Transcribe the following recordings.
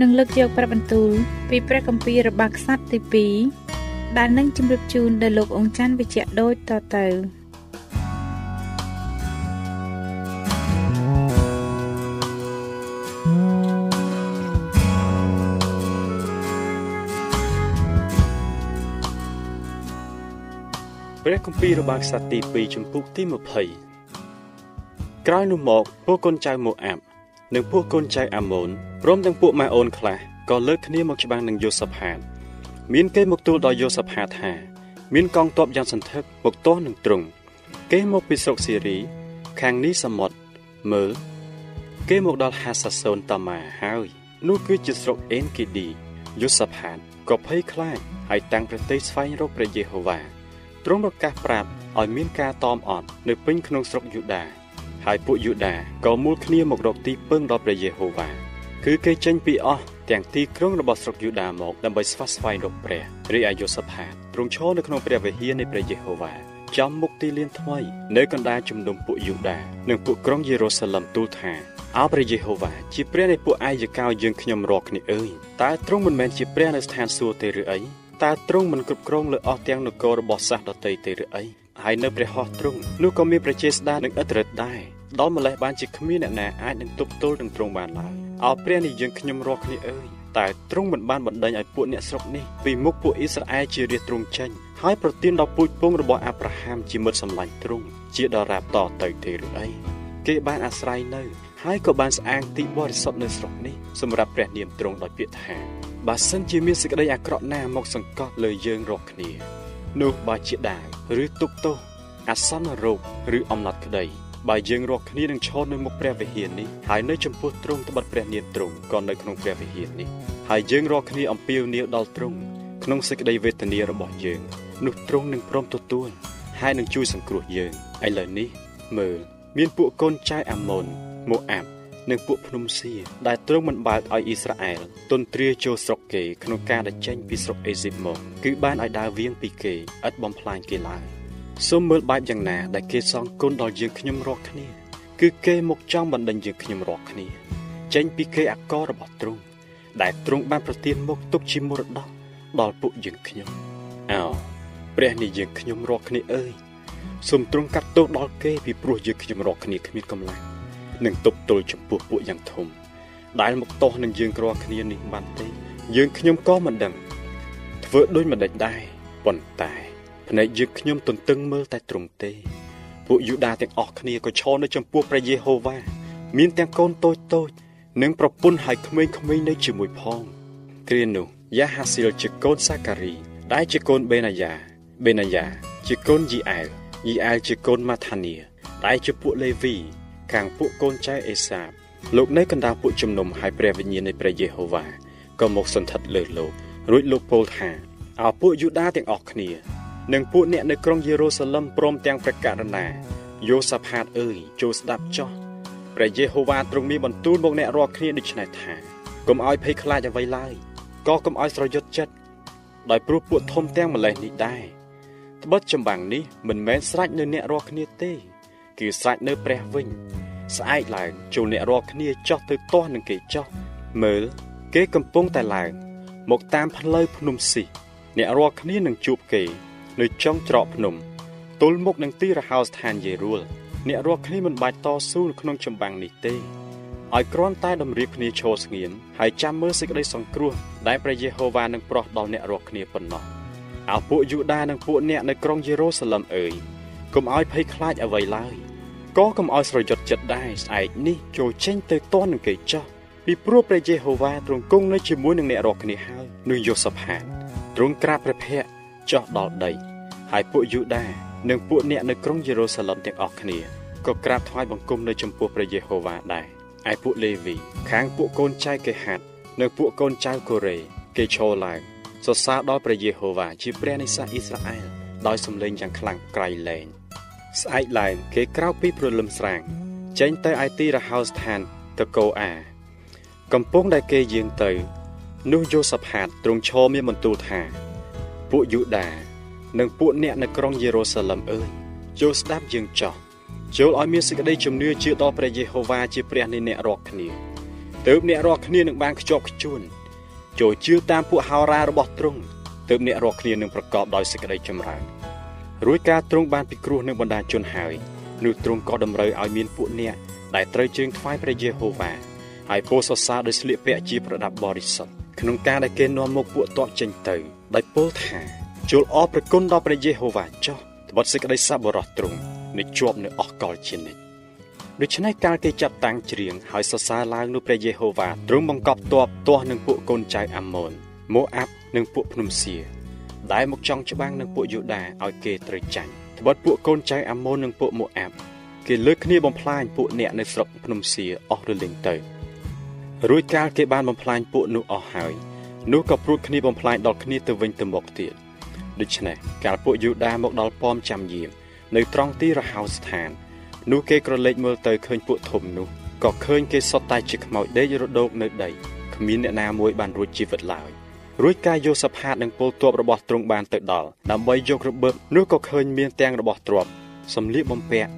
នឹងលើកយកព្រះបន្ទូលពីព្រះគម្ពីររបស់ខ្សត្រទី2ដែលនឹងជម្រាបជូនដល់លោកអង្គច័ន្ទវិជ្ជៈដូចតទៅព្រះគម្ពីររបស់ខ្សត្រទី2ចំពុកទី20ក្រោយនោះមកពួកកូនចៅម៉ូអាប់ និងពួកកូនចៅអាម៉ូនព្រមទាំងពួកម៉ាអូនខ្លះក៏លើកគ្នាមកច្បាំងនឹងយូសាផាតមានគេមកទូលដល់យូសាផាតថា មានកងទ័ពយ៉ាងសន្ធឹកមកទាស់នឹងទ្រង់គេមកពីស្រុកសេរី ខាងនេះសមុទ្រមើលគេមកដល់ហាសាសូនតាម៉ាហើយនោះគឺជាស្រុកអេនគីឌីយូសាផាតក៏ភ័យខ្លាចហើយតាំងប្រទេសស្វែងរកព្រះយេហូវ៉ាទ្រង់ប្រកាសប្រាប់ឲ្យមានការតមអត់នៅពេញក្នុងស្រុកយូដា ហើយពួកយូដាក៏មូលគ្នាមករកទីពឹងដល់ព្រះយេហូវ៉ាគឺគេចេញពីអស់ទាំងទីក្រុងរបស់ស្រុកយូដាមកដើម្បីស្វាស្វែងរកព្រះរីឯយូសាផាតទ្រង់ឈរនៅក្នុងព្រះវិហារនៃព្រះយេហូវ៉ាចំមុខទីលានថ្មីនៅកណ្ដាលជំនុំពួកយូដានិងពួកក្រុងយេរូសាឡឹមទូលថាអោព្រះយេហូវ៉ាជាព្រះនៃពួកអាយកោយើងខ្ញុំរាល់គ្នាអើយតើទ្រង់មិនមែនជាព្រះនៅស្ថានសួគ៌ទេឬអីតើទ្រង់មិនគ្រប់គ្រងលើអស់ទាំងនគររបស់សាសដតីទេឬអី ហើយនៅព្រះហស្ថទ្រង់នោះក៏មានប្រជាស្ដារនិងឥទ្ធិឫទ្ធិដែរដល់ម្លេះបានជាគ្មានអ្នកណាអាចនឹងទប់ទល់នឹងទ្រង់បានឡើយអោព្រះនេះយើងខ្ញុំរាល់គ្នាអើយតែទ្រង់មិនបានបណ្ដេញឲ្យពួកអ្នកស្រុកនេះពីមុខពួកអ៊ីស្រាអែលជារាជទ្រង់ចេញហើយប្រទានដល់ពូជពងរបស់អាប់រ៉ាហាំជាមិត្តសម្លាញ់ទ្រង់ជាដរាបតទៅទេឬអីគេបានអាស្រ័យនៅហើយក៏បានស្អាងទីបរិសុទ្ធនៅស្រុកនេះសម្រាប់ព្រះនាមទ្រង់ដោយពាក្យថាបើសិនជាមានសេចក្តីអាក្រក់ណាមកសង្កត់លើយើងរាល់គ្នា នោះបើជាដាវឬទុកទោសអាសន្នរោគឬអំណត់ក្តីបើយើងរាល់គ្នានឹងឈរនៅមុខព្រះវិហារនេះហើយនៅចំពោះទ្រង់ត្បិតព្រះនាមទ្រង់ក៏នៅក្នុងព្រះវិហារនេះហើយយើងរាល់គ្នាអំពាវនាវដល់ទ្រង់ក្នុងសេចក្តីវេទនារបស់យើងនោះទ្រង់នឹងព្រមទទួលហើយនឹងជួយសង្គ្រោះយើងឥឡូវនេះមើលមានពួកកូនចៅអាម៉ុនម៉ូអាប់ និងពួកភ្នំសៀដែលទ្រង់មិនបើកឲ្យអ៊ីស្រាអែលទន្ទ្រាចូលស្រុកគេក្នុងការដែលចេញពីស្រុកអេស៊ីបមកគឺបានឲ្យដើរវៀងពីគេឥតបំផ្លាញគេឡើយសូមមើលបែបយ៉ាងណាដែលគេសងគុណដល់យើងខ្ញុំរាល់គ្នា គឺគេមកចង់បណ្ដេញយើងខ្ញុំរាល់គ្នា ចេញពីគេអកលរបស់ទ្រង់ដែលទ្រង់បានប្រទានមកទុកជាមរតកដល់ពួកយើងខ្ញុំអោព្រះនេះយើងខ្ញុំរាល់គ្នាអើយសូមទ្រង់កាត់ទោសដល់គេពីព្រោះយើងខ្ញុំរាល់គ្នាគ្មានកម្លាំង និងទប់ទល់ចំពោះពួកយ៉ាងធំ ដែលមកតោះនឹងយើងរាល់គ្នានេះបានទេ យើងខ្ញុំក៏មិនដឹង ធ្វើដូចមិនដេចដែរប៉ុន្តែភ្នែកយើងខ្ញុំទន្ទឹងមើលតែទ្រង់ទេ ពួកយូដាទាំងអស់គ្នាក៏ឈរនៅចំពោះព្រះយេហូវ៉ាមានទាំងកូនតូចតូចនិងប្រពន្ធហើយក្មេងៗនៅជាមួយផងគ្រានោះយ៉ាហាស៊ីលជាកូនសាការី ដែលជាកូនបេណាយ៉ាបេណាយ៉ាជាកូនយីអែលយីអែលជាកូនម៉ាថានីដែលជាពួកលេវី ខាងពួកកូនចៅអេសាបលោកនៅកណ្ដាលពួកជំនុំហើយព្រះវិញ្ញាណនៃព្រះយេហូវ៉ាក៏មកសន្ធិដ្ឋលើលោករួចលោកពោលថាអោពួកយូដាទាំងអស់គ្នា និងពួកអ្នកនៅក្រុងយេរូសាឡឹមព្រមទាំងព្រះករណាយូសាផាតអើយចូលស្ដាប់ចោះព្រះយេហូវ៉ាទ្រង់មានបន្ទូលមកអ្នករាល់គ្នាដូច្នេះថាកុំឲ្យភ័យខ្លាចអ្វីឡើយក៏កុំឲ្យស្រយុតចិត្តដោយព្រោះពួកធំទាំងម្លេះនេះដែរត្បិតចម្បាំងនេះមិនមែនស្រេចនៅអ្នករាល់គ្នាទេ គឺស្រេចនៅព្រះវិញ ស្អែកឡើងចូលអ្នករាល់គ្នាចោះទៅទាស់នឹងគេចោះមើល គេកំពុងតែឡើង មកតាមផ្លូវភ្នំស៊ីអ្នករាល់គ្នានឹងជួបគេ នៅចុងច្រកភ្នំទល់មុខនឹងទីរហោស្ថានយេរូលអ្នករាល់គ្នាមិនបាច់តស៊ូនៅក្នុងចម្បាំងនេះទេឲ្យគ្រាន់តែតម្រៀបគ្នាឈរស្ងៀមហើយចាំមើលសេចក្តីសង្គ្រោះដែលព្រះយេហូវ៉ានឹងប្រោះដល់អ្នករាល់គ្នាប៉ុណ្ណោះអោពួកយូដានិងពួកអ្នកនៅក្រុងយេរូសាឡឹមអើយ កុំឲ្យភ័យខ្លាចអ្វីឡើយក៏កុំឲ្យស្រយុតចិត្តដែរស្អែកនេះចូលចេញទៅតន់នឹងគេចោះពីព្រោះព្រះយេហូវ៉ាទ្រង់គង់នៅជាមួយនឹងអ្នករាល់គ្នាហើយនោះយូសាផាតទ្រង់ក្រាបព្រះភ័ក្ត្រចោះដល់ដីហើយពួកយូដានិងពួកអ្នកនៅក្រុងយេរូសាឡឹមទាំងអស់គ្នាក៏ក្រាបថ្វាយបង្គំនៅចំពោះព្រះយេហូវ៉ាដែរឯពួកលេវីខាងពួកកូនចៅកេហាត់និងពួកកូនចៅកូរ៉េគេឈរឡើងសរសើរដល់ព្រះយេហូវ៉ាជាព្រះនៃសាសអ៊ីស្រាអែលដោយសំឡេងយ៉ាងខ្លាំងក្រៃលែង ស្អែកឡើងគេក្រោកពីព្រលឹមស្រាងចេញទៅឯទីរហោស្ថានតកូអាកំពុងដែលគេយាងទៅ នោះយូសាផាតទ្រង់ឈរមានបន្ទូលថា ពួកយូដា និងពួកអ្នកនៅក្រុងយេរូសាឡឹមអើយចូលស្ដាប់យើងចោះចូលឲ្យមានសេចក្តីជំនឿជឿដល់ព្រះយេហូវ៉ាជាព្រះនៃអ្នករាល់គ្នាទើបអ្នករាល់គ្នានឹងបានខ្ជាប់ខ្ជួនចូលជឿតាមពួកហោរារបស់ទ្រង់ទើបអ្នករាល់គ្នានឹងប្រកបដោយសេចក្តីចម្រើន រួចការទ្រង់បានពិគ្រោះនឹងបណ្ដាជនហើយនោះទ្រង់ក៏តម្រូវឲ្យមានពួកអ្នកដែលត្រូវជើងថ្វាយព្រះយេហូវ៉ាហើយពោលសរសើរដោយស្លៀកពាក់ជាប្រដាប់បរិសុទ្ធក្នុងការដែលគេនាំមកពួកតបចេញទៅដោយពោលថាចូលអរព្រគុណដល់ព្រះយេហូវ៉ាចុះត្បិតសេចក្តីសប្បុរសទ្រង់នឹងជាប់នៅអស់កលជានិច្ចដូច្នេះកាលគេចាប់តាំងច្រៀងហើយសរសើរឡើងនោះព្រះយេហូវ៉ាទ្រង់បង្កប់ទ័ពទាស់នឹងពួកកូនចៅអាម៉ូនម៉ូអាប់និងពួកភ្នំសៀ ដែលមកចង់ច្បាំងនឹងពួកយូដាឲ្យគេត្រូវចាញ់ត្បិតពួកកូនចៅអាម៉ូននិងពួកម៉ូអាប់គេលើកគ្នាបំផ្លាញពួកអ្នកនៅស្រុកភ្នំសៀអស់រលីងទៅរួចកាលគេបានបំផ្លាញពួកនោះអស់ហើយនោះក៏ព្រួតគ្នាបំផ្លាញដល់គ្នាទៅវិញទៅមកទៀតដូច្នេះកាលពួកយូដាមកដល់ប៉មចាំយាមនៅត្រង់ទីរហោស្ថាន នោះគេក្រឡេកមើលទៅឃើញពួកធំនោះក៏ឃើញគេសុទ្ធតែជាខ្មោចដេករដោកនៅដីគ្មានអ្នកណាមួយបានរួចជីវិតឡើយ រួចការយកសផាតនិងពលទ័ពរបស់ទ្រង់បានទៅដល់ដើម្បីយករបឺបនោះក៏ឃើញមានទាំងរបស់ទ្រព្យសម្លៀកបំពាក់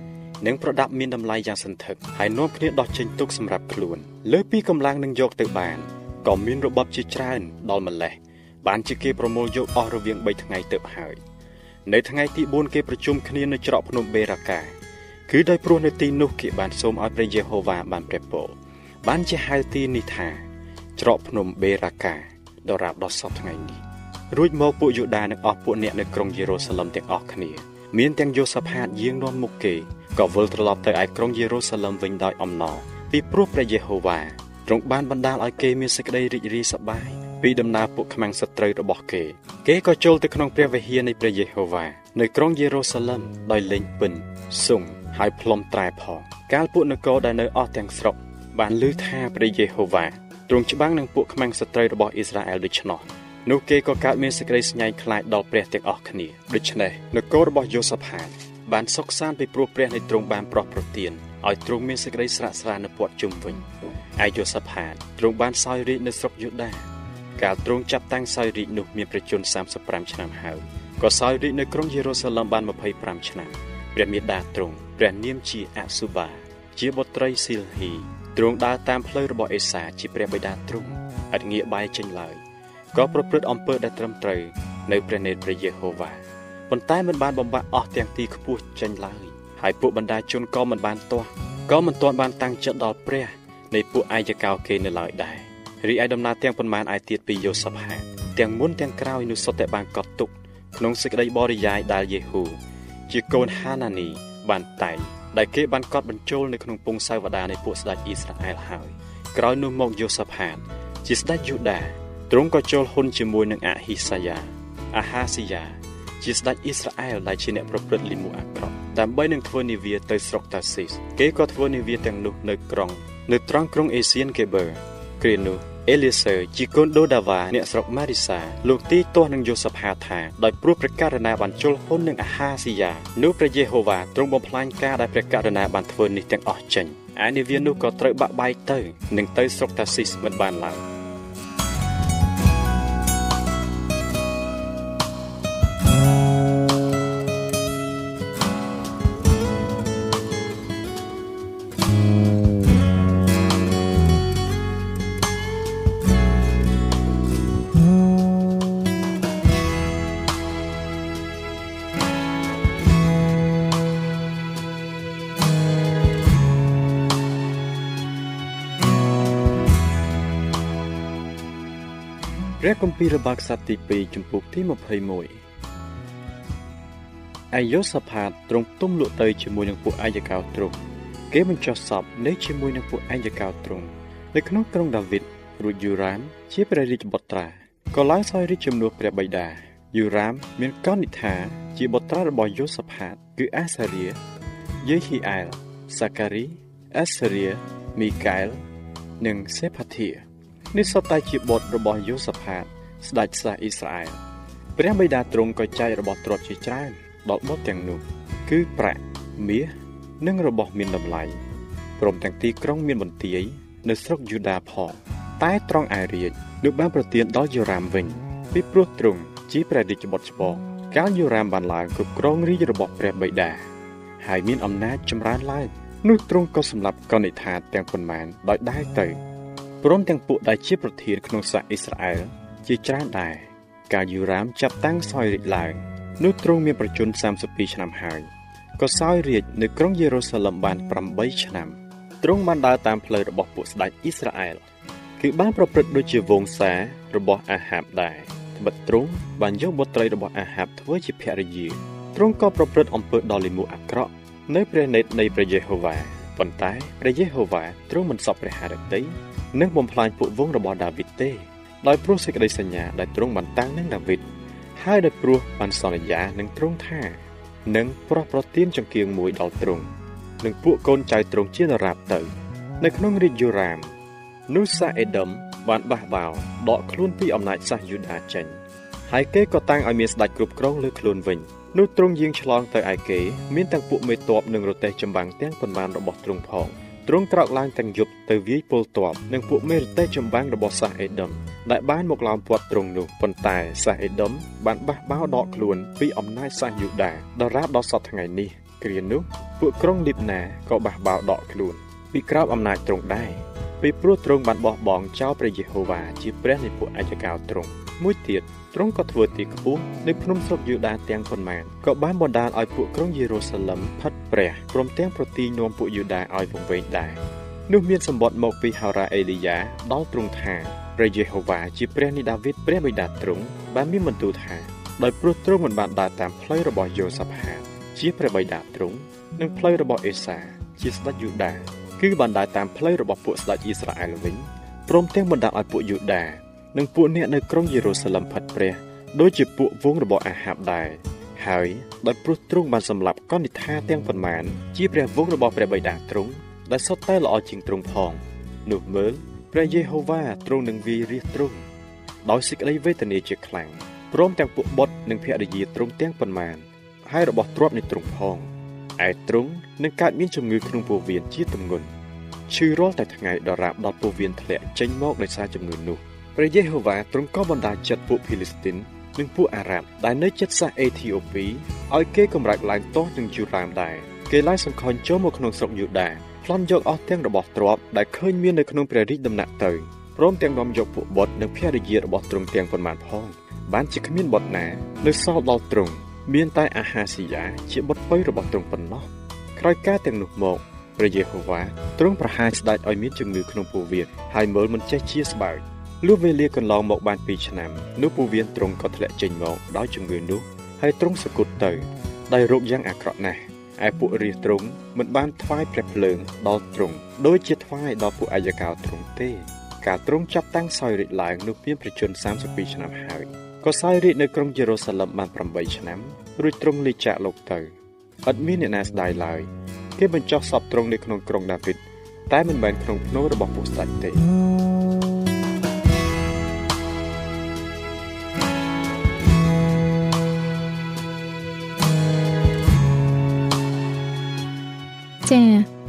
និងប្រដាប់មានតម្លៃយ៉ាងសន្ធឹកហើយនាំគ្នាដោះចេញទុកសម្រាប់ខ្លួនលើពីកម្លាំងនឹងយកទៅបានក៏មានរបបជាច្រើនដល់ម្លេះបានជាគេប្រមូលយកអស់រវាង3ថ្ងៃទៅហើយនៅថ្ងៃទី4គេប្រជុំគ្នានៅច្រកភ្នំបេរាកាគឺដោយព្រោះនៅទីនោះគេបានសូមឲ្យព្រះយេហូវ៉ាបានព្រះពរបានជាហៅទីនេះថាច្រកភ្នំបេរាកា ដរាបដល់សពថ្ងៃនេះរួចមកពួកយូដានិងអស់ពួកអ្នកនៅក្រុងយេរូសាឡឹមទាំងអស់គ្នាមានទាំងយូសាផាតយាងនាំមុខគេក៏វិលត្រឡប់ទៅឯក្រុងយេរូសាឡឹមវិញដោយអំណរពីព្រោះព្រះយេហូវ៉ាទ្រង់បានបណ្ដាលឲ្យគេមានសេចក្តីរីករាយសប្បាយពីដំណើរពួកខ្មាំងសត្រូវរបស់គេ គេក៏ចូលទៅក្នុងព្រះវិហារនៃព្រះយេហូវ៉ានៅក្រុងយេរូសាឡឹមដោយលេងពិណសុំហើយផ្លុំត្រែផងកាលពួកនគរដែលនៅអស់ទាំងស្រុកបានឮថាព្រះយេហូវ៉ា ទ្រង់ច្បាំងនឹងពួកខ្មាំងសត្រូវរបស់អ៊ីស្រាអែលដូច្នោះនោះគេក៏កើតមានសេចក្តីស្ញែងខ្លាចដល់ព្រះទាំងអស់គ្នាដូច្នេះនគររបស់យូសាផាតបានសុខសាន្តពីព្រោះព្រះនៃទ្រង់បានប្រោះប្រទានឲ្យទ្រង់មានសេចក្តីស្រាក់ស្រាននៅព័ទ្ធជុំវិញឯយូសាផាតទ្រង់បានសោយរាជនៅស្រុកយូដាកាលទ្រង់ចាប់តាំងសោយរាជនោះមានប្រជជន35ឆ្នាំហើយក៏សោយរាជនៅក្រុងយេរូសាឡឹមបាន25ឆ្នាំព្រះមេដាទ្រង់ព្រះនាមជាអសុបាជាបុត្រីស៊ីលហ៊ី ទ្រង់ដើរតាមផ្លូវរបស់អេសាជាព្រះបិតាទ្រង់ឥតងាកបែរចេញឡើយក៏ប្រព្រឹត្តអំពើដែលត្រឹមត្រូវនៅព្រះនេត្រព្រះយេហូវ៉ាប៉ុន្តែមិនបានបំបាក់អស់ទាំងទីខ្ពស់ចេញឡើយហើយពួកបណ្ដាជនក៏មិនបានទាស់ក៏មិនទាន់បានតាំងចិត្តដល់ព្រះនៃពួកអាយកោគេនៅឡើយដែររីឯដំណើរទាំងប៉ុន្មានឯទៀតពីយូសាផាតទាំងមុនទាំងក្រោយនោះសុទ្ធតែបានកត់ទុកក្នុងសេចក្តីបរិយាយដែលយេហ៊ូជាកូនហានានីបានតែង ដែលគេបានកត់បញ្ចូលនៅក្នុងពងសាវតានៃពួកស្ដេចអ៊ីស្រាអែលហើយក្រោយនោះមកយូសាផាត ជាស្ដេចយូដាទ្រង់ក៏ចូលហ៊ុនជាមួយនឹងអាហ៊ីសាយ៉ាអាហាស៊ីយ៉ាជាស្ដេចអ៊ីស្រាអែលដែលជាអ្នកប្រព្រឹត្តលិមួអាក្រក់ដើម្បីនឹងធ្វើនាវាទៅស្រុកតាស៊ីសគេក៏ធ្វើនាវាទាំងនោះនៅក្រុង នៅត្រង់ក្រុងអេសៀនគេបឺគ្រានោះ អេលីសើជាកូនដូដាវ៉ាអ្នកស្រុកម៉ារីសាលោកទីទាស់នឹងយូសាផាថាដោយព្រោះព្រះករណាបានជលហ៊ុននឹងអាហាស៊ីយ៉ានោះព្រះយេហូវ៉ាទ្រង់បំផ្លាញការដែលព្រះករណាបានធ្វើនេះទាំងអស់ចេញឯនាវានោះក៏ត្រូវបាក់បែកទៅនឹងទៅស្រុកតាស៊ីសមិនបានឡើយ គម្ពីររបស់ខ្សត្រទី2ចំពុកទី21អាយ៉ូសាផាតទ្រង់ទុំលក់ទៅជាមួយនឹងពួកអាយកោទ្រង់គេបញ្ចុះសពនៅជាមួយនឹងពួកអាយកោទ្រង់នៅក្នុងក្រុងដាវីតរួចយូរ៉ាម ជាព្រះរាជបុត្រាក៏ឡើងសោយរាជជំនួសព្រះបិតាយូរ៉ាម មានកនិដ្ឋាជាបុត្រារបស់យូសាផាត គឺអាសារៀយេហ៊ីអែលសាការីអេសារៀមីកាអែល និងសេផាធា នេះសុទ្ធតែជាបុត្ររបស់យូសាផាត ស្ដេចសាសអ៊ីស្រាអែលព្រះបិតាទ្រង់ក៏ចែករបស់ទ្រព្យជាច្រើនដល់បុត្រទាំងនោះ គឺប្រាក់មាសនិងរបស់មានតម្លៃព្រមទាំងទីក្រុងមានបន្ទាយនៅស្រុកយូដាផងតែត្រង់ឯរាជនោះបានប្រទានដល់យូរ៉ាមវិញ ពីព្រោះទ្រង់ជាព្រះរាជបុត្រច្បងកាលយូរ៉ាមបានឡើងគ្រប់គ្រងរាជរបស់ព្រះបិតាហើយមានអំណាចចម្រើនឡើងនោះទ្រង់ក៏សម្លាប់កនិដ្ឋាទាំងប៉ុន្មានដោយដែរទៅ ព្រមទាំងពួកដែលជាប្រធានក្នុងសាសអ៊ីស្រាអែលជាច្រើនដែរកាលយូរ៉ាមចាប់តាំងសោយរាជឡើងនោះទ្រង់មានប្រជញ្ញ32ឆ្នាំហើយក៏សោយរាជនៅក្រុងយេរូសាឡឹមបាន8ឆ្នាំទ្រង់បានដើរតាមផ្លូវរបស់ពួកស្ដេចអ៊ីស្រាអែលគឺបានប្រព្រឹត្តដូចជាវងសារបស់អាហាបដែរត្បិតទ្រង់បានយកបុត្រីរបស់អាហាបធ្វើជាភរិយាទ្រង់ក៏ប្រព្រឹត្តអំពើដ៏លិមួអាក្រក់នៅព្រះនេតនៃព្រះយេហូវ៉ា ប៉ុន្តែព្រះយេហូវ៉ាទ្រង់មិនសពព្រះハរតីនិងបំផ្លាញពួកវងរបស់ដាវីតទេដោយព្រោះសេចក្តីសញ្ញាដែលទ្រង់បានតាំងនឹងដាវីតហើយដោយព្រោះបានសន្យានឹងទ្រង់ថានឹងប្រោះប្រទានចង្គៀងមួយដល់ទ្រង់និងពួកកូនចៅទ្រង់ជាដរាបទៅ នៅក្នុងរាជយូរ៉ាមនោះសាអេដុំបានបះបោដកខ្លួនពីអំណាចសាសយូដាចេញហើយគេក៏តាំងឲ្យមានស្ដេចគ្រប់គ្រងលើខ្លួនវិញ នោះទ្រង់យាងឆ្លងទៅឯគេមានទាំងពួកមេតបនិងរទេះចម្បាំងទាំងប៉ុន្មានរបស់ទ្រង់ផងទ្រង់ក្រោកឡើងទាំងយប់ទៅវាយពលទ័ពនិងពួកមេរទេះចម្បាំងរបស់សាសអេដុំដែលបានមកឡោមព័ទ្ធទ្រង់នោះប៉ុន្តែសាសអេដុំបានបះបោដកខ្លួនពីអំណាចសាសយូដាដរាបដល់សពថ្ងៃនេះគ្រានោះពួកក្រុងលីបណាក៏បះបោដកខ្លួនពីក្រោមអំណាចទ្រង់ដែរពីព្រោះទ្រង់បានបោះបង់ចោលព្រះយេហូវ៉ាជាព្រះនៃពួកអាយកោទ្រង់ មួយទៀតទ្រង់ក៏ធ្វើទីខ្ពស់នៅភ្នំស្រុកយូដាទាំងប៉ុន្មានក៏បានបណ្ដាលឲ្យពួកក្រុងយេរូសាឡឹមផិតព្រះព្រមទាំងប្រទីនាំពួកយូដាឲ្យវង្វេងដែរនោះមានសម្បត្តិមកពីហោរ៉ាអេលីយ៉ាដល់ទ្រង់ថាព្រះយេហូវ៉ាជាព្រះនៃដាវីតព្រះបិតាទ្រង់បានមានបន្ទូលថាដោយព្រោះទ្រង់មិនបានដើរតាមផ្លូវរបស់យូសាផាតជាព្រះបិតាទ្រង់និងផ្លូវរបស់អេសាជាស្ដេចយូដាគឺបានដើរតាមផ្លូវរបស់ពួកស្ដេចអ៊ីស្រាអែលវិញព្រមទាំងបណ្ដាលឲ្យពួកយូដា និងពួកអ្នកនៅក្រុងយេរូសាឡឹមផិតព្រះដូចជាពួកវងរបស់អាហាបដែរហើយដោយព្រោះទ្រង់បានសម្លាប់កនិដ្ឋាទាំងប៉ុន្មាន ជាព្រះវងរបស់ព្រះបិតាទ្រង់ដែលសុទ្ធតែល្អជាងទ្រង់ផងនោះមើលព្រះយេហូវ៉ាទ្រង់នឹងវាយរះទ្រង់ដោយសេចក្តីវេទនាជាខ្លាំងព្រមទាំងពួកបុត្រនិងភរិយាទ្រង់ទាំងប៉ុន្មាន ហើយរបស់ទ្រព្យនៃទ្រង់ផងឯទ្រង់នឹងកើតមានជំងឺក្នុងពោះវៀនជាទម្ងន់ឈឺរាល់តែថ្ងៃដរាបដល់ពោះវៀនធ្លាក់ចេញមកដោយសារជំងឺនោះ ព្រះយេហូវ៉ាទ្រង់ក៏បណ្ដាចិត្តពួកភីលីស្ទីននិងពួកអារ៉ាប់ដែលនៅជិតសាសអេធីអូពីឲ្យគេកម្រើកឡើងទាស់នឹងយូរ៉ាមដែរគេឡើងសង្ខុញចូលមកក្នុងស្រុកយូដាប្លន់យកអស់ទាំងរបស់ទ្រព្យដែលឃើញមាននៅក្នុងព្រះរាជដំណាក់ទៅព្រមទាំងនាំយកពួកបុត្រនិងភរិយារបស់ទ្រង់ទាំងប៉ុន្មានផង បានជាគ្មានបុត្រណានៅសល់ដល់ទ្រង់មានតែអាហាស៊ីយ៉ាជាបុត្រពៅរបស់ទ្រង់ប៉ុណ្ណោះក្រោយការទាំងនោះមកព្រះយេហូវ៉ាទ្រង់ប្រហារស្ដេចឲ្យមានជំងឺក្នុងពោះវៀនហើយមើលមិនចេះជាស្បើយ លុះវេលាកន្លងមកបាន2ឆ្នាំនោះពូវៀនទ្រង់ក៏ធ្លាក់ចេញមកដោយជំងឺនោះហើយទ្រង់សគត់ទៅដោយរោគយ៉ាងអាក្រក់ណាស់ឯពួករាជទ្រង់មិនបានថ្វាយព្រះភ្លើងដល់ទ្រង់ដូចជាថ្វាយដល់ពួកអាយកោទ្រង់ទេ ការទ្រង់ចាប់តាំងសោយរាជឡើងនោះមានប្រជជន32ឆ្នាំហើយក៏សោយរាជនៅក្រុងយេរូសាឡឹមបាន8ឆ្នាំរួចទ្រង់លេចចាកលោកទៅឥតមានអ្នកណាស្ដាយឡើយគេបញ្ចុះសពទ្រង់នៅក្នុងក្រុងដាវីតតែមិនមែនក្នុងភ្នូររបស់ពួកស្ដេចទេ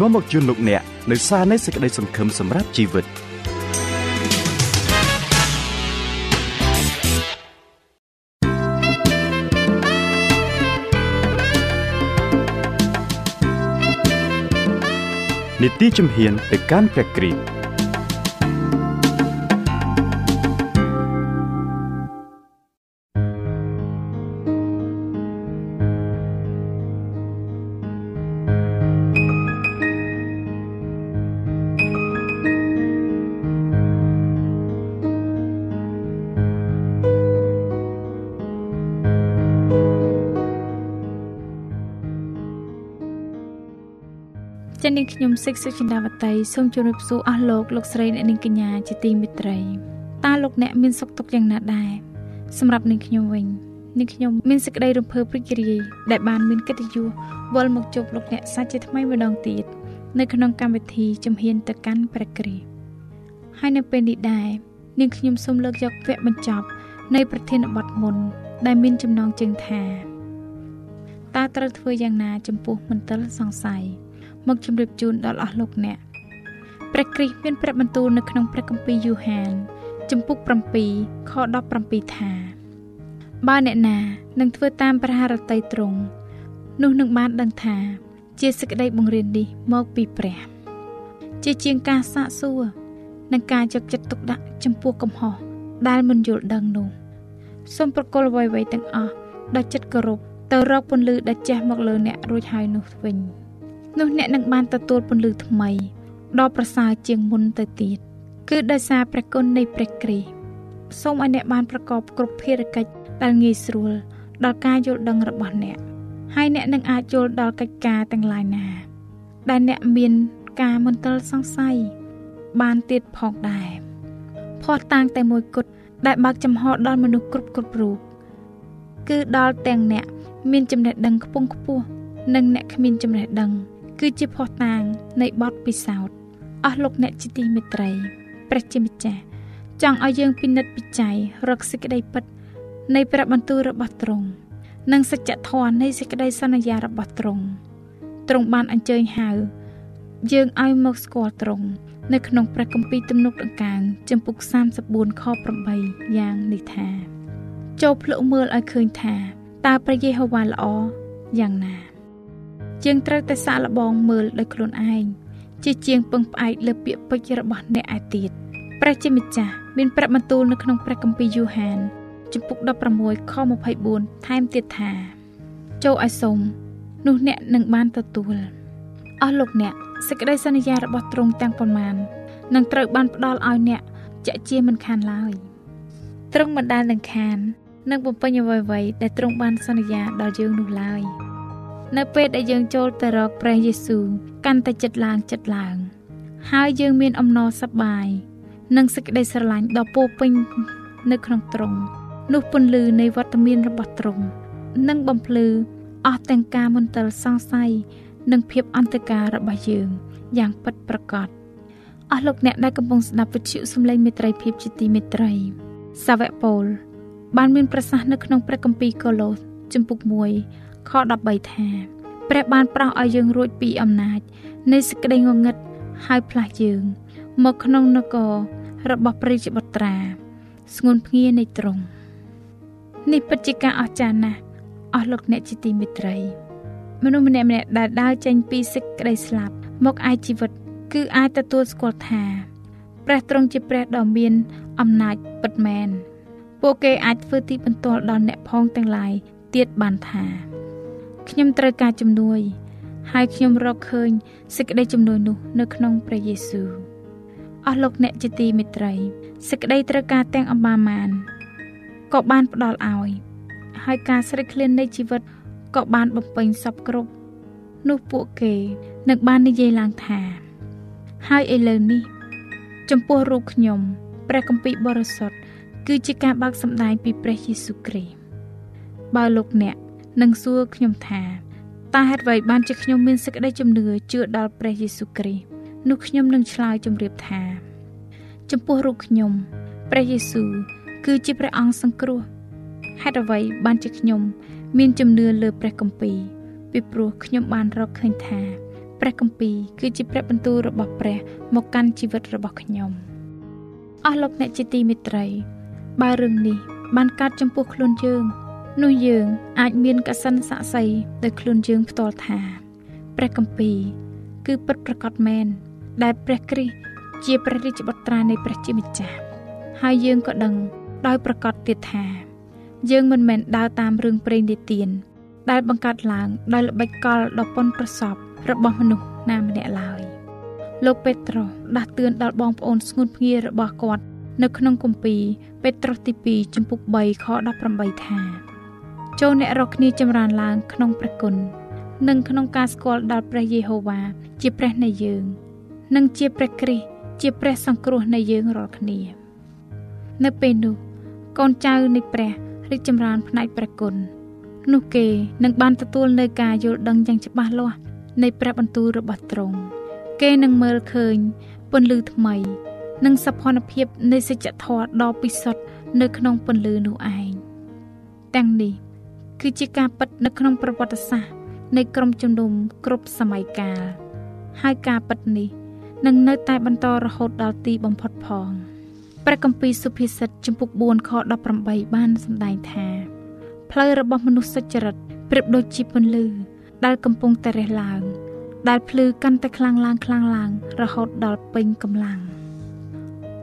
នាំមកជូនលោកអ្នកនៅសារនៃសេចក្តីសង្ឃឹមសម្រាប់ជីវិតនីតិជំហានទៅកាន់ព្រះគ្រីស្ទ ងខ្ញុំសិកសុចិន្តាវតីសូមជម្រាបសួរអស់លោកលោកស្រីអ្នកនាងកញ្ញាជាទីមេត្រីតើលោកអ្នកមានសុខទុក្ខយ៉ាងណាដែរសម្រាប់នាងខ្ញុំវិញនាងខ្ញុំមានសេចក្តីរំភើបរីករាយដែលបានមានកិត្តិយសវិលមកជួបលោកអ្នកសាជាថ្មីម្ដងទៀតនៅក្នុងកម្មវិធីជំហានទៅកាន់ព្រះគ្រីស្ទហើយនៅពេលនេះដែរនាងខ្ញុំសូមលើកយកវគ្គបញ្ចប់ នៃប្រធានបទមុន ដែលមានចំណងជើងថាតើត្រូវធ្វើយ៉ាងណាចំពោះមន្ទិលសង្ស័យ មកជម្រាបជូនដល់អស់លោកអ្នកព្រះគ្រីស្ទមានព្រះបន្ទូលនៅក្នុងព្រះគម្ពីរយូហានចំពុក7ខ17ថាបើអ្នកណានឹងធ្វើតាមព្រះハរតីទ្រង់នោះនឹងបានដឹងថា ជាសេចក្តីបង្រៀននេះមកពីព្រះ ជាជាងការសាកសួរនិងការយកចិត្តទុកដាក់ចំពោះកំហុសដែលមិនយល់ដឹងនោះសូមប្រគល់អ្វីៗទាំងអស់ដោយចិត្តគោរពទៅរកពន្លឺដែលជះមកលើអ្នករួចហើយនោះវិញ។ នោះអ្នកនឹងបានទទួលពន្លឺថ្មីដ៏ប្រសើរជាងមុនទៅទៀតគឺដោយសារព្រះគុណនៃព្រះគ្រីស្ទសូមឲ្យអ្នកបានប្រកបគ្រប់ភារកិច្ចដែលងាយស្រួលដល់ការយល់ដឹងរបស់អ្នកហើយអ្នកនឹងអាចយល់ដល់កិច្ចការទាំងឡាយណា ដែលអ្នកមានការមន្ទិលសង្ស័យបានទៀតផងដែរផោះតាំងតែមួយគត់ដែលបើកចំហដល់មនុស្សគ្រប់គ្រប់រូបគឺដល់ទាំងអ្នកមានចំណេះដឹងខ្ពង់ខ្ពស់និងអ្នកគ្មានចំណេះដឹង គឺជាភ័ស្តុតាងនៃបទពិសោធន៍អស់លោកអ្នកជាទីមេត្រីព្រះជាម្ចាស់ចង់ឲ្យយើងពិនិត្យពិច័យរកសេចក្តីពិត នៃព្រះបន្ទូលរបស់ទ្រង់និងសច្ចធម៌នៃសេចក្តីសន្យារបស់ទ្រង់ទ្រង់បានអញ្ជើញហៅយើងឲ្យមកស្គាល់ទ្រង់នៅក្នុងព្រះគម្ពីរទំនុកដង្កើងចំពុក34ខ8យ៉ាងនេះថាចូលភ្លុកមើលឲ្យឃើញថាតើព្រះយេហូវ៉ាល្អយ៉ាងណា ជាងត្រូវតែសាកល្បងមើលដោយខ្លួនឯងជាជាងពឹងផ្អែកលើពាក្យពេចន៍របស់អ្នកឯទៀតព្រះជាម្ចាស់មានប្រាប់បន្ទូលនៅក្នុងព្រះគម្ពីរយូហានជំពូក16ខ24ថែមទៀតថា ចូលឲ្យសុំនោះអ្នកនឹងបានទទួលអស់លោកអ្នកសេចក្តីសន្យារបស់ទ្រង់ទាំងប៉ុន្មាននឹងត្រូវបានផ្ដល់ឲ្យអ្នកជាក់ជាមិនខានឡើយទ្រង់មិនដែលនឹងខាននឹងបំពេញអ្វីៗដែលទ្រង់បានសន្យាដល់យើងនោះឡើយ។ នៅពេលដែលយើងចូលទៅរកព្រះយេស៊ូវកាន់តែចិត្តឡើងចិត្តឡើង ហើយយើងមានអំណរសប្បាយនិងសេចក្តីស្រឡាញ់ដ៏ពោពេញនៅក្នុងទ្រង់នោះពន្លឺនៃវត្តមានរបស់ទ្រង់នឹងបំភ្លឺអស់ទាំងការមន្ទិលសង្ស័យនិងភាពអន្តការរបស់យើងយ៉ាងពិតប្រាកដអស់លោកអ្នកដែលកំពុងស្ដាប់វិទ្យុសំឡេងមេត្រីភាពជាទីមេត្រីសាវកពូលបានមានប្រសាសន៍នៅក្នុងព្រះគម្ពីរកូឡូសជំពូក1 ខ13ថាព្រះបានប្រោសឲ្យយើងរួចពីអំណាច នៃសេចក្តីងងឹតហើយផ្លាស់យើង មកក្នុងនគររបស់ព្រះជាបុត្រាស្ងួនភ្ងានៃទ្រង់នេះពិតជាការអស្ចារ្យណាស់អស់លោកអ្នកជាទីមេត្រី មនុស្សម្នាក់ម្នាក់ដែលដើរចេញពីសេចក្តីស្លាប់ មកឯជីវិត គឺអាចទទួលស្គាល់ថាព្រះទ្រង់ជាព្រះដ៏មានអំណាចពិតមែនពួកគេអាចធ្វើទីបន្ទាល់ដល់អ្នកផងទាំងឡាយទៀតបានថា ខ្ញុំត្រូវការជំនួយ ហើយខ្ញុំរកឃើញសេចក្តីជំនួយនោះ នៅក្នុងព្រះយេស៊ូវអស់លោកអ្នកជាទីមេត្រីសេចក្តីត្រូវការទាំងអម្បាមានក៏បានផ្ដល់ឲ្យហើយការស្រេកឃ្លាននៃជីវិតក៏បានបំពេញសពគ្រប់នោះពួកគេនឹងបាននិយាយឡើងថា ហើយឥឡូវនេះ ចំពោះរូបខ្ញុំព្រះគម្ពីរបរិសុទ្ធគឺជាការបើកសម្ដែងពីព្រះយេស៊ូវគ្រីស្ទបើលោកអ្នក និងសួរខ្ញុំថាតើហេតុអ្វីបានជាខ្ញុំមានសេចក្តីជំនឿជឿដល់ព្រះយេស៊ូវគ្រីស្ទនោះខ្ញុំនឹងឆ្លើយជម្រាបថា ចំពោះរូបខ្ញុំព្រះយេស៊ូវគឺជាព្រះអង្គសង្គ្រោះហេតុអ្វីបានជាខ្ញុំ មានជំនឿលើព្រះគម្ពីរពីព្រោះខ្ញុំបានរកឃើញថាព្រះគម្ពីរគឺជាព្រះបន្ទូលរបស់ព្រះមកកាន់ជីវិតរបស់ខ្ញុំអស់លោកអ្នកជាទីមេត្រី បើរឿងនេះបានកើតចំពោះខ្លួនយើង នោះយើងអាចមានកសិនស័ក្តិសិទ្ធិដោយខ្លួនយើងផ្ទាល់ថា ព្រះគម្ពីរគឺពិតប្រាកដមែនដែលព្រះគ្រីស្ទជាព្រះរាជបុត្រានៃព្រះជាម្ចាស់ហើយយើងក៏ដឹងដោយប្រកាសទៀតថា យើងមិនមែនដើរតាមរឿងព្រេងនិទាន ដែលបង្កើតឡើងដោយល្បិចកលដ៏ប៉ុនប្រសពរបស់មនុស្សណាម្នាក់ឡើយលោកពេត្រុសដាស់តឿនដល់បងប្អូនស្ងួនភ្ងារបស់គាត់ នៅក្នុងគម្ពីរពេត្រុសទី2ចំពុក3ខ18ថា ចូលអ្នករកគ្នាចម្រើនឡើងក្នុងព្រះគុណនិងក្នុងការស្គាល់ដល់ព្រះយេហូវ៉ាជាព្រះនៃយើង និងជាព្រះគ្រីស្ទជាព្រះសង្គ្រោះនៃយើងរាល់គ្នា នៅពេលនោះកូនចៅនៃព្រះរីកចម្រើនផ្នែកព្រះគុណនោះគេនឹងបានទទួលនៅការយល់ដឹងយ៉ាងច្បាស់លាស់នៃព្រះបន្ទូលរបស់ទ្រង់គេនឹងមើលឃើញពន្លឺថ្មី និងសភនភាពនៃសច្ចធម៌ដ៏ពិសុទ្ធនៅក្នុងពន្លឺនោះឯងទាំងនេះ គឺជាការពិតនៅក្នុងប្រវត្តិសាស្ត្រនៃក្រុមជំនុំគ្រប់សម័យកាលហើយការពិតនេះនឹងនៅតែបន្តរហូតដល់ទីបំផុតផងព្រះគម្ពីរសុភាសិតចំពុក4ខ18បានសម្ដែងថាផ្លូវរបស់មនុស្សសុចរិតប្រៀបដូចជាពន្លឺ ដែលកំពុងតែរះឡើង ដែលភ្លឺកាន់តែខ្លាំងឡើងខ្លាំងឡើង រហូតដល់ពេញកម្លាំង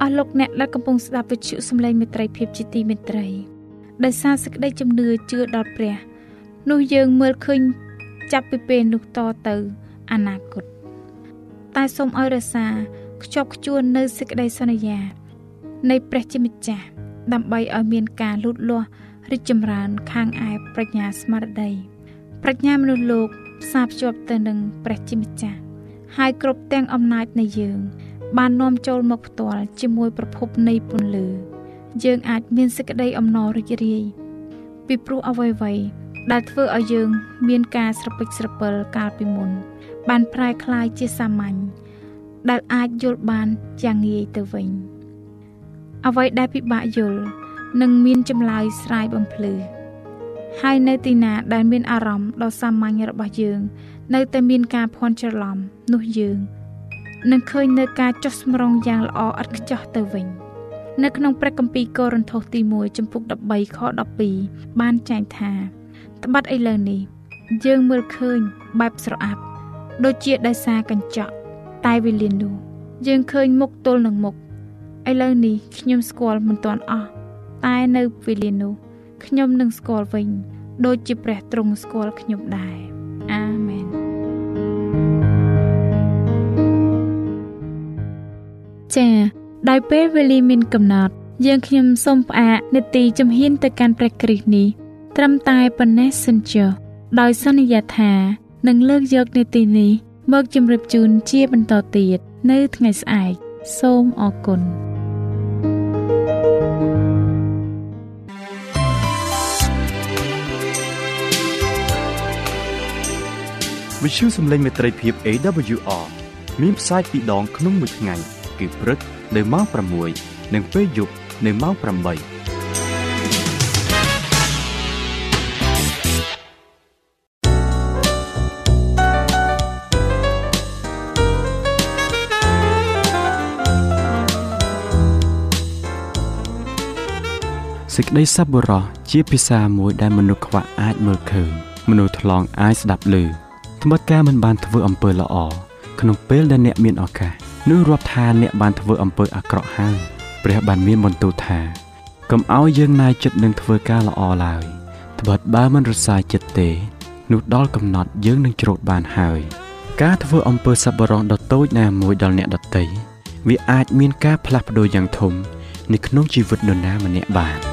អស់លោកអ្នកដែលកំពុងស្ដាប់វិទ្យុសំឡេងមេត្រីភាពជាទីមេត្រី ដោយសារសេចក្តីជំនឿជឿដល់ព្រះ នោះយើងមើលឃើញចាប់ពីពេលនោះតទៅអនាគតតែសូមឲ្យរសាខ្ជាប់ខ្ជួននៅសេចក្តីសន្យា នៃព្រះជាម្ចាស់ដើម្បីឲ្យមានការលូតលាស់រីកចម្រើនខាងឯប្រាជ្ញាស្មារតីប្រាជ្ញាមនុស្សលោកផ្សារភ្ជាប់ទៅនឹងព្រះជាម្ចាស់ហើយគ្រប់ទាំងអំណាចនៃយើង បាននាំចូលមកផ្ទាល់ជាមួយប្រភពនៃពន្លឺ យើងអាចមានសេចក្តីអំណររីករាយពីព្រោះអ្វីៗដែលធ្វើឲ្យយើង មានការស្រពេចស្រពិលកាលពីមុន បានប្រែคล้ายជាសាមញ្ញដែលអាចយល់បានយ៉ាងងាយទៅវិញ អ្វីដែលពិបាកយល់នឹងមានចម្លើយស្រាយបំភ្លឺហើយនៅទីណាដែលមានអារម្មណ៍ដ៏សាមញ្ញរបស់យើង នៅតែមានការភ័ន្តច្រឡំនោះយើងនឹងឃើញនៅការចុះសម្រុងយ៉ាងល្អឥតខ្ចោះទៅវិញ នៅក្នុងព្រះគម្ពីរកូរិនថូសទី1ចំពុក13ខ12បានចែងថាត្បិតឥឡូវនេះ យើងមើលឃើញបែបស្រអាប់ ដូចជាដោយសារកញ្ចក់ តែវេលានោះយើងឃើញមុខទល់នឹងមុខឥឡូវនេះខ្ញុំស្គាល់មិនទាន់អស់តែនៅវេលានោះខ្ញុំនឹងស្គាល់វិញ ដូចជាព្រះទ្រង់ស្គាល់ខ្ញុំដែរអាមែនចា៎ ដោយពេលវេលាមានកំណត់ យើងខ្ញុំសូមផ្អាកនេតិជំហានទៅកាន់ព្រះគ្រីស្ទនេះ ត្រឹមតែប៉ុណ្ណេះសិនចុះដោយសន្យាថានឹងលើកយកនេតិនេះមកជម្រាបជូនជាបន្តទៀតនៅថ្ងៃស្អែកសូមអរគុណវិទ្យុសំឡេងមេត្រីភាព AWR មានផ្សាយពីរដងក្នុងមួយថ្ងៃគឺព្រឹក នៅម៉ោង6និងពេលយប់នៅម៉ោង8សេចក្តីសប្បុរសជាភាសាមួយដែលមនុស្សខ្វះអាចមើលឃើញមនុស្សថ្លង់អាចស្ដាប់ឮត្បិតការមិនបានធ្វើអំពើល្អក្នុងពេលដែលអ្នកមានឱកាស នោះរាប់ថាអ្នកបានធ្វើអំពើអាក្រក់ហើយព្រះបានមានបន្ទូលថាកុំឲ្យយើងណាយចិត្តនឹងធ្វើការល្អឡើយត្បិតបើមិនរសាយចិត្តទេនោះដល់កំណត់យើងនឹងច្រូតបានហើយការធ្វើអំពើសប្បុរសដ៏តូចណាមួយដល់អ្នកដទៃវាអាចមានការផ្លាស់ប្ដូរយ៉ាងធំនៅក្នុងជីវិតនរណាម្នាក់បាន។